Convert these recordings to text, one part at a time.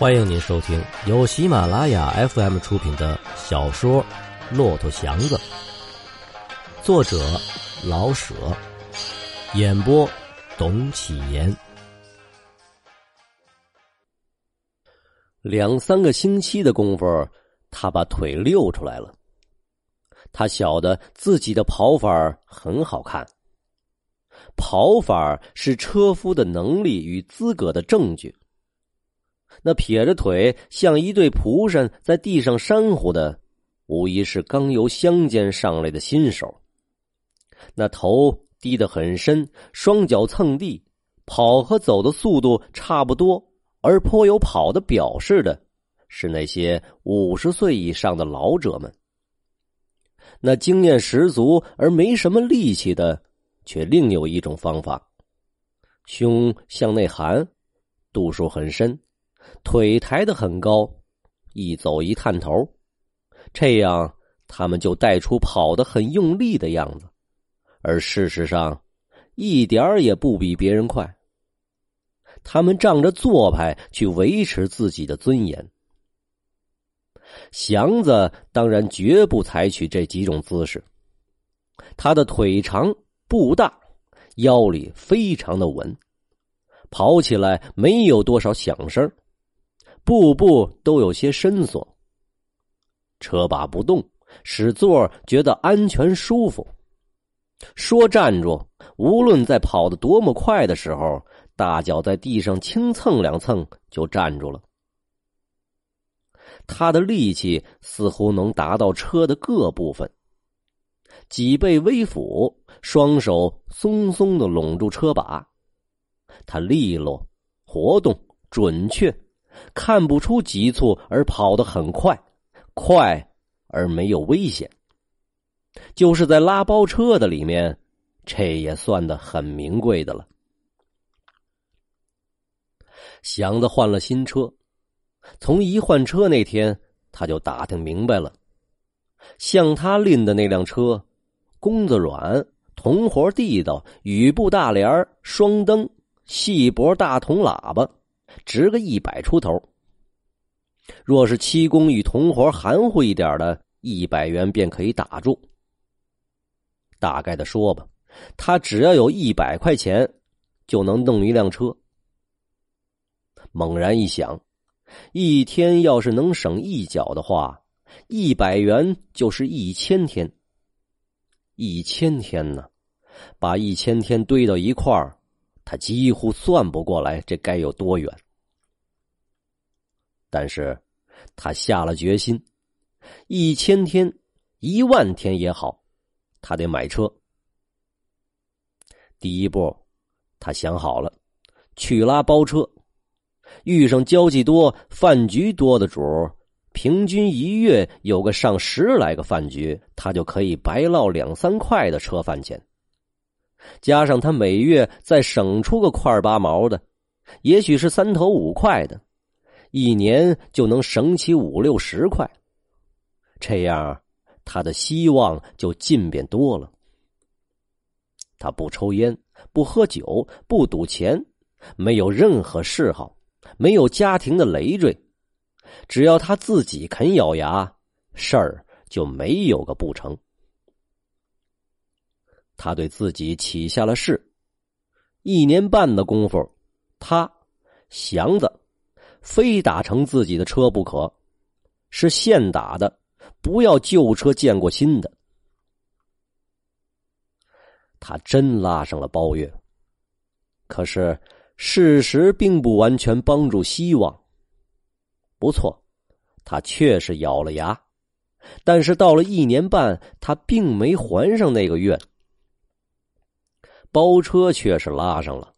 欢迎您收听由喜马拉雅 FM 出品的小说《骆驼祥子》，作者老舍，演播董启言。两三个星期的功夫，他把腿溜出来了。他晓得自己的跑法很好看，跑法是车夫的能力与资格的证据。那撇着腿像一对蒲扇在地上扇呼的，无疑是刚由乡间上来的新手。那头低得很深，双脚蹭地，跑和走的速度差不多，而颇有跑的表示的，是那些五十岁以上的老者们。那经验十足而没什么力气的，却另有一种方法：胸向内含，度数很深。腿抬得很高，一走一探头，这样他们就带出跑得很用力的样子，而事实上，一点儿也不比别人快。他们仗着做派去维持自己的尊严。祥子当然绝不采取这几种姿势。他的腿长步大，腰里非常的稳，跑起来没有多少响声。步步都有些伸缩，车把不动，使座觉得安全舒服。说站住，无论在跑得多么快的时候，大脚在地上轻蹭两蹭就站住了。他的力气似乎能达到车的各部分，脊背微俯，双手松松的拢住车把，他利落、活动、准确。看不出急促，而跑得很快，快而没有危险。就是在拉包车的里面，这也算得很名贵的了。祥子换了新车，从一换车那天，他就打听明白了，像他拎的那辆车，弓子软，铜活地道，雨布大帘双灯，细脖大铜喇叭。值个一百出头。若是七公与同活含糊一点的，一百元便可以打住。大概的说吧，他只要有一百块钱，就能弄一辆车。猛然一想，一天要是能省一角的话，一百元就是一千天。一千天呢，把一千天堆到一块儿。他几乎算不过来，这该有多远。但是，他下了决心，一千天、一万天也好，他得买车。第一步，他想好了，去拉包车，遇上交际多、饭局多的主儿平均一月有个上十来个饭局，他就可以白捞两三块的车饭钱。加上他每月再省出个块八毛的，也许是三头五块的，一年就能省起五六十块。这样，他的希望就近便多了。他不抽烟，不喝酒，不赌钱，没有任何嗜好，没有家庭的累赘。只要他自己肯咬牙，事儿就没有个不成。他对自己起下了誓：一年半的功夫，他祥子非打成自己的车不可，是现打的，不要旧车见过新的。他真拉上了包月，可是事实并不完全帮助希望。不错，他确实咬了牙，但是到了一年半，他并没还上那个愿。包车却是拉上了，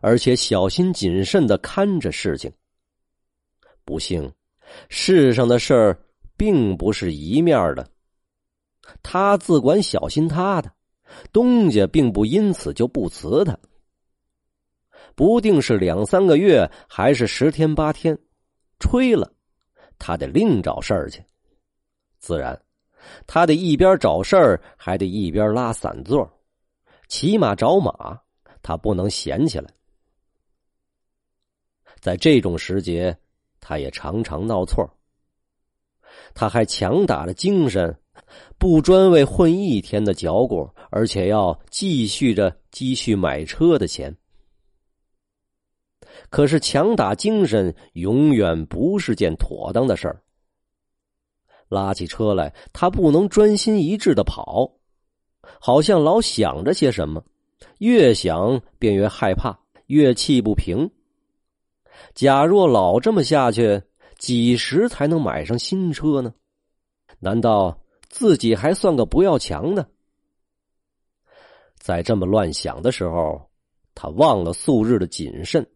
而且小心谨慎的看着事情。不幸，世上的事儿并不是一面的。他自管小心他的，东家并不因此就不辞他。不定是两三个月，还是十天八天，吹了，他得另找事儿去。自然，他得一边找事儿，还得一边拉散座。骑马找马，他不能闲起来。在这种时节，他也常常闹错他还强打着精神，不专为混一天的脚骨，而且要继续着积蓄买车的钱。可是强打精神永远不是件妥当的事儿。拉起车来，他不能专心一致的跑，好像老想着些什么，越想便越害怕，越气不平。假若老这么下去，几时才能买上新车呢？难道自己还算个不要强呢？在这么乱想的时候，他忘了素日的谨慎。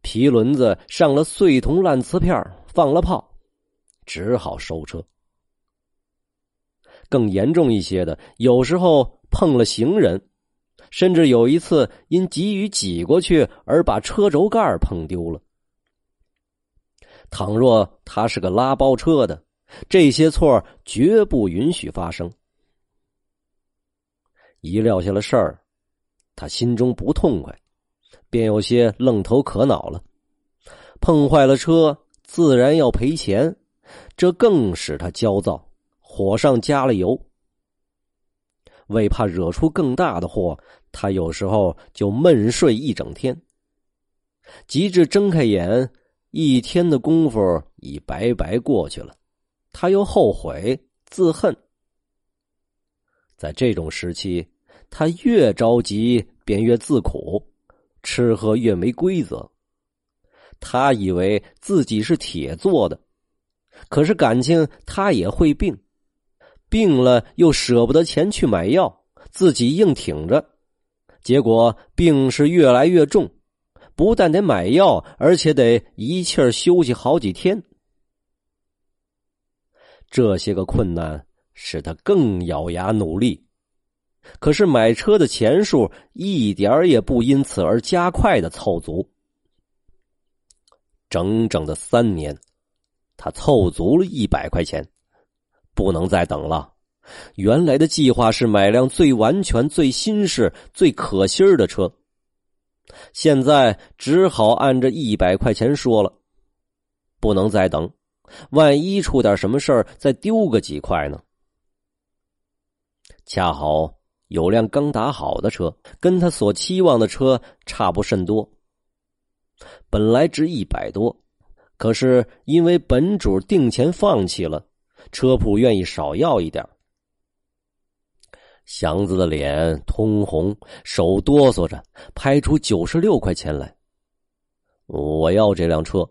皮轮子上了碎铜烂瓷片，放了炮，只好收车。更严重一些的，有时候碰了行人，甚至有一次因急于挤过去而把车轴盖碰丢了。倘若他是个拉包车的，这些错绝不允许发生。一撂下了事儿，他心中不痛快。便有些愣头可恼了，碰坏了车，自然要赔钱，这更使他焦躁，火上加了油。为怕惹出更大的祸，他有时候就闷睡一整天。及至睁开眼，一天的功夫已白白过去了，他又后悔自恨。在这种时期，他越着急，便越自苦。吃喝越没规则，他以为自己是铁做的，可是感情他也会病，病了又舍不得钱去买药，自己硬挺着，结果病是越来越重，不但得买药，而且得一气儿休息好几天。这些个困难使他更咬牙努力。可是买车的钱数一点儿也不因此而加快的凑足，整整的三年，他凑足了一百块钱，不能再等了。原来的计划是买辆最完全、最新式、最可心儿的车，现在只好按着一百块钱说了，不能再等，万一出点什么事儿，再丢个几块呢？恰好。有辆刚打好的车，跟他所期望的车差不甚多。本来值一百多，可是因为本主定钱放弃了，车铺愿意少要一点。祥子的脸通红，手哆嗦着，拍出九十六块钱来。我要这辆车。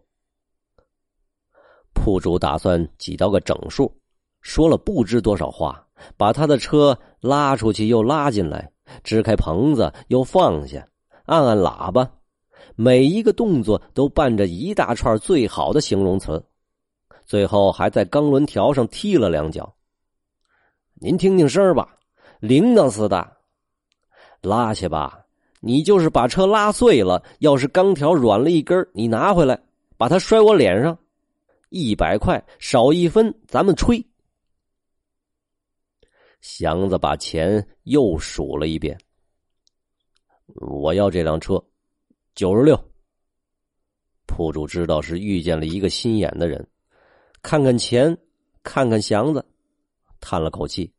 铺主打算挤到个整数，说了不知多少话。把他的车拉出去，又拉进来，支开棚子，又放下，按按喇叭，每一个动作都伴着一大串最好的形容词，最后还在钢轮条上踢了两脚。您听听声儿吧，铃铛似的。拉去吧，你就是把车拉碎了，要是钢条软了一根，你拿回来，把它摔我脸上，一百块少一分，咱们吹。祥子把钱又数了一遍。我要这辆车，九十六。铺主知道是遇见了一个心眼的人，看看钱，看看祥子，叹了口气。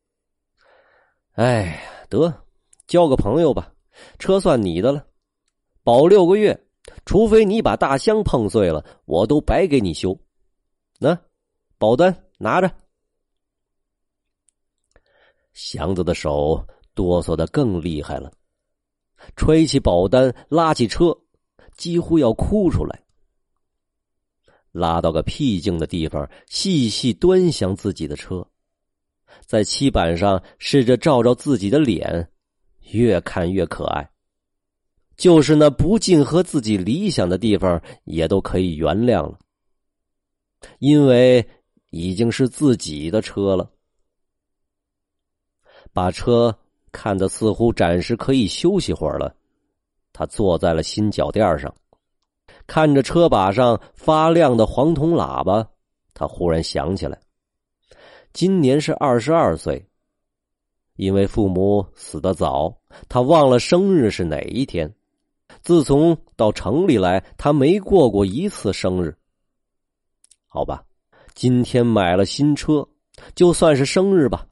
哎，得交个朋友吧，车算你的了，保六个月，除非你把大箱碰碎了，我都白给你修。那保单拿着。祥子的手哆嗦的更厉害了，揣起保单，拉起车，几乎要哭出来。拉到个僻静的地方，细细端详自己的车，在漆板上试着照照自己的脸，越看越可爱。就是那不尽合自己理想的地方，也都可以原谅了，因为已经是自己的车了。把车看得似乎暂时可以休息会儿了，他坐在了新脚垫上，看着车把上发亮的黄铜喇叭，他忽然想起来，今年是二十二岁。因为父母死得早，他忘了生日是哪一天。自从到城里来，他没过过一次生日。好吧，今天买了新车，就算是生日吧。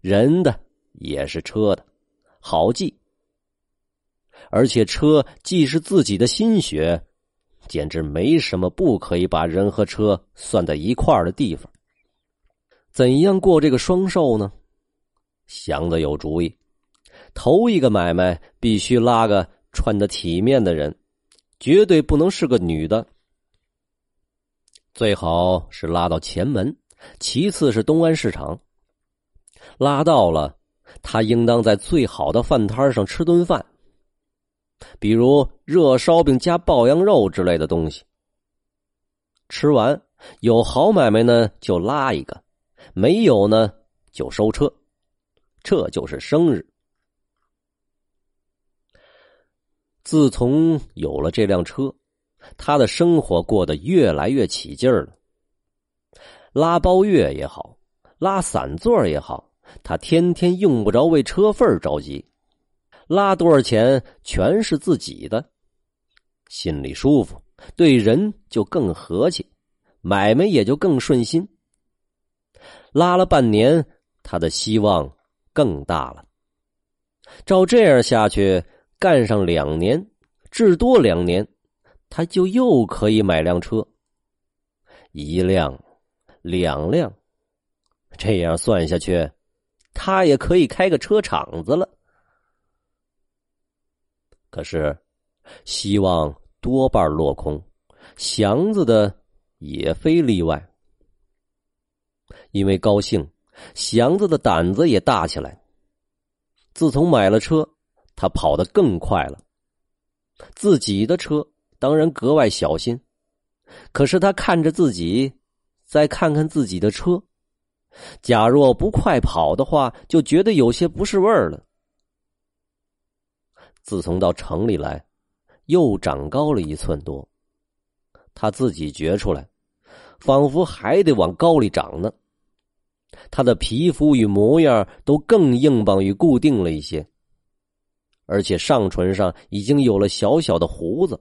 人的也是车的，好记。而且车既是自己的心血，简直没什么不可以把人和车算在一块儿的地方。怎样过这个双寿呢？祥子有主意，头一个买卖必须拉个穿的体面的人，绝对不能是个女的。最好是拉到前门，其次是东安市场。拉到了，他应当在最好的饭摊上吃顿饭，比如热烧饼加爆羊肉之类的东西。吃完有好买卖呢，就拉一个。没有呢，就收车，这就是生日。自从有了这辆车，他的生活过得越来越起劲儿了。拉包月也好，拉散座也好，他天天用不着为车份着急，拉多少钱全是自己的，心里舒服，对人就更和气，买卖也就更顺心。拉了半年，他的希望更大了。照这样下去，干上两年，至多两年，他就又可以买辆车。一辆，两辆，这样算下去，他也可以开个车厂子了。可是，希望多半落空，祥子的也非例外。因为高兴，祥子的胆子也大起来。自从买了车，他跑得更快了。自己的车当然格外小心，可是他看着自己，再看看自己的车，假若不快跑的话，就觉得有些不是味儿了。自从到城里来，又长高了一寸多，他自己觉出来。仿佛还得往高里长呢。他的皮肤与模样都更硬邦与固定了一些，而且上唇上已经有了小小的胡子。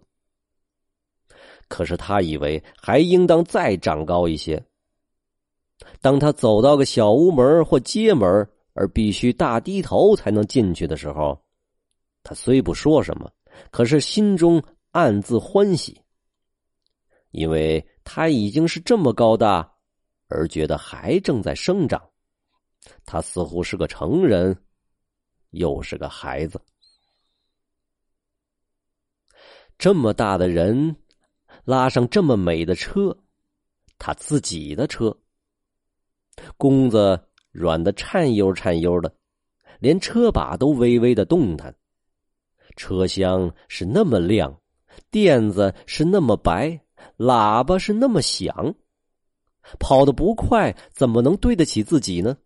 可是他以为还应当再长高一些。当他走到个小屋门或街门，而必须大低头才能进去的时候，他虽不说什么，可是心中暗自欢喜，因为。他已经是这么高大，而觉得还正在生长。他似乎是个成人，又是个孩子。这么大的人，拉上这么美的车，他自己的车，弓子软的颤悠颤悠的，连车把都微微的动弹。车厢是那么亮，垫子是那么白。喇叭是那么响，跑得不快，怎么能对得起自己呢？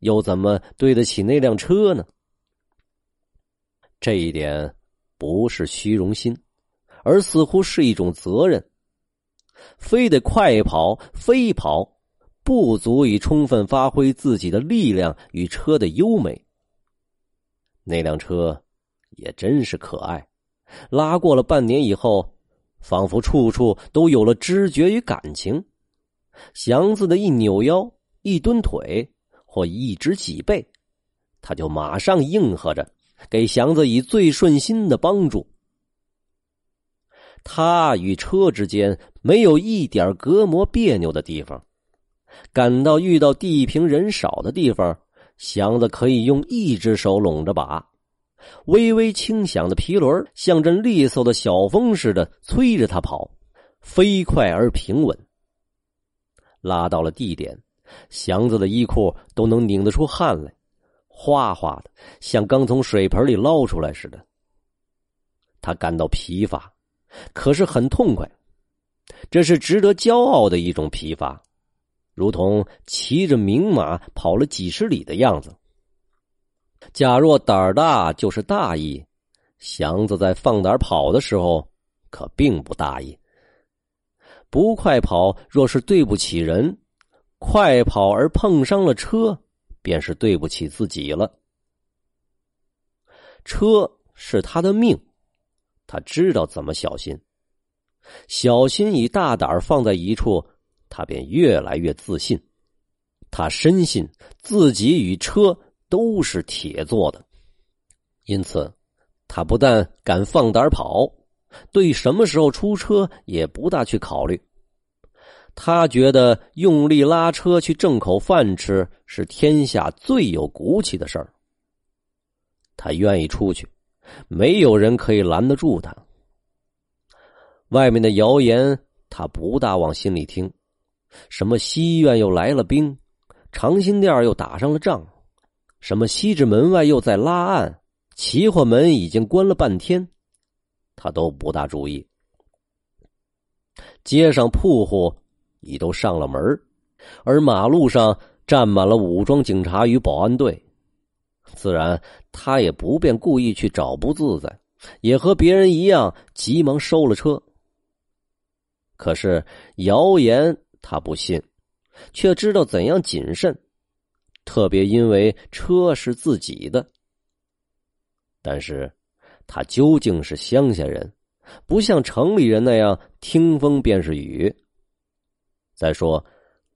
又怎么对得起那辆车呢？这一点不是虚荣心，而似乎是一种责任。非得快跑，飞跑，不足以充分发挥自己的力量与车的优美。那辆车也真是可爱，拉过了半年以后。仿佛处处都有了知觉与感情，祥子的一扭腰、一蹲腿或一直脊背，他就马上应和着，给祥子以最顺心的帮助。他与车之间没有一点隔膜别扭的地方，感到遇到地平人少的地方，祥子可以用一只手拢着把。微微轻响的皮轮，像阵利索的小风似的催着他跑，飞快而平稳。拉到了地点，祥子的衣裤都能拧得出汗来，哗哗的，像刚从水盆里捞出来似的。他感到疲乏，可是很痛快，这是值得骄傲的一种疲乏，如同骑着名马跑了几十里的样子。假若胆儿大就是大意，祥子在放胆跑的时候可并不大意。不快跑若是对不起人，快跑而碰伤了车，便是对不起自己了。车是他的命，他知道怎么小心。小心与大胆放在一处，他便越来越自信。他深信自己与车都是铁做的，因此他不但敢放胆跑，对什么时候出车也不大去考虑。他觉得用力拉车去挣口饭吃是天下最有骨气的事儿。他愿意出去，没有人可以拦得住他。外面的谣言，他不大往心里听。什么西苑又来了兵，长辛店又打上了仗，什么西直门外又在拉案，齐货门已经关了半天，他都不大注意。街上铺户已都上了门，而马路上站满了武装警察与保安队，自然他也不便故意去找不自在，也和别人一样急忙收了车。可是谣言他不信，却知道怎样谨慎，特别因为车是自己的。但是，他究竟是乡下人，不像城里人那样听风便是雨。再说，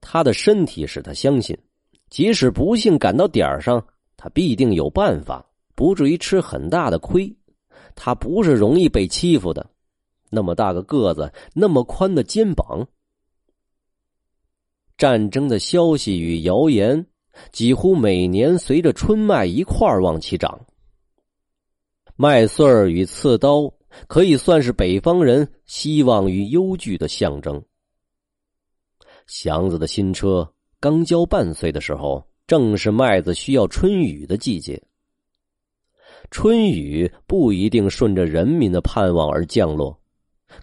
他的身体使他相信，即使不幸赶到点上，他必定有办法，不至于吃很大的亏。他不是容易被欺负的。那么大个个子，那么宽的肩膀。战争的消息与谣言，几乎每年随着春麦一块儿往起长。麦穗儿与刺刀，可以算是北方人希望与忧惧的象征。祥子的新车刚交半岁的时候，正是麦子需要春雨的季节。春雨不一定顺着人民的盼望而降落。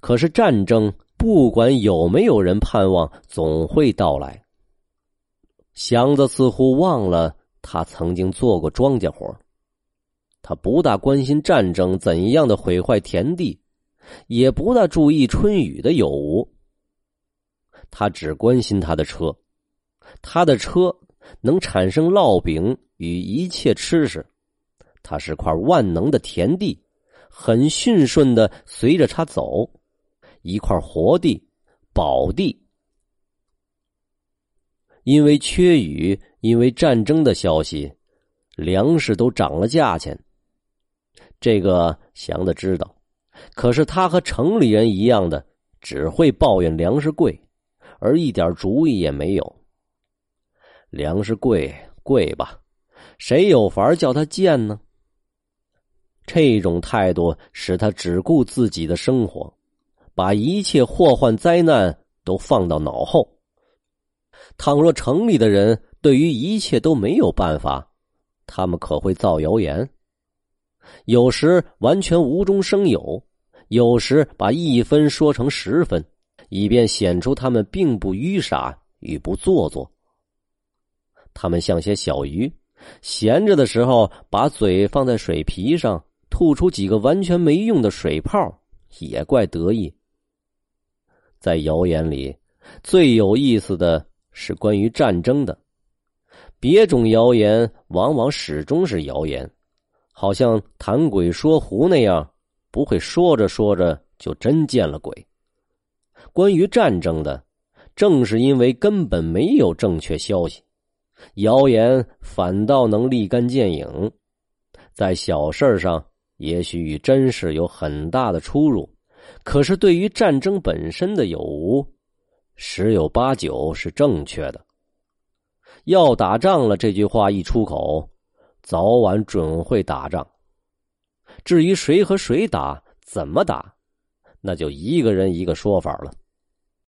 可是战争，不管有没有人盼望，总会到来。祥子似乎忘了他曾经做过庄稼活他不大关心战争怎样的毁坏田地，也不大注意春雨的有无。他只关心他的车，他的车能产生烙饼与一切吃食，它是块万能的田地。很驯顺的随着他走，一块活地、宝地。因为缺雨，因为战争的消息，粮食都涨了价钱。这个祥子知道，可是他和城里人一样的，只会抱怨粮食贵，而一点主意也没有。粮食贵贵吧，谁有法叫他贱呢？这种态度使他只顾自己的生活，把一切祸患灾难都放到脑后。倘若城里的人对于一切都没有办法，他们可会造谣言，有时完全无中生有，有时把一分说成十分，以便显出他们并不愚傻与不做作。他们像些小鱼，闲着的时候把嘴放在水皮上。吐出几个完全没用的水泡，也怪得意。在谣言里，最有意思的是关于战争的。别种谣言往往始终是谣言，好像谈鬼说狐那样，不会说着说着就真见了鬼。关于战争的，正是因为根本没有正确消息，谣言反倒能立竿见影，在小事上。也许与真实有很大的出入，可是对于战争本身的有无，十有八九是正确的。要打仗了，这句话一出口，早晚准会打仗。至于谁和谁打，怎么打，那就一个人一个说法了。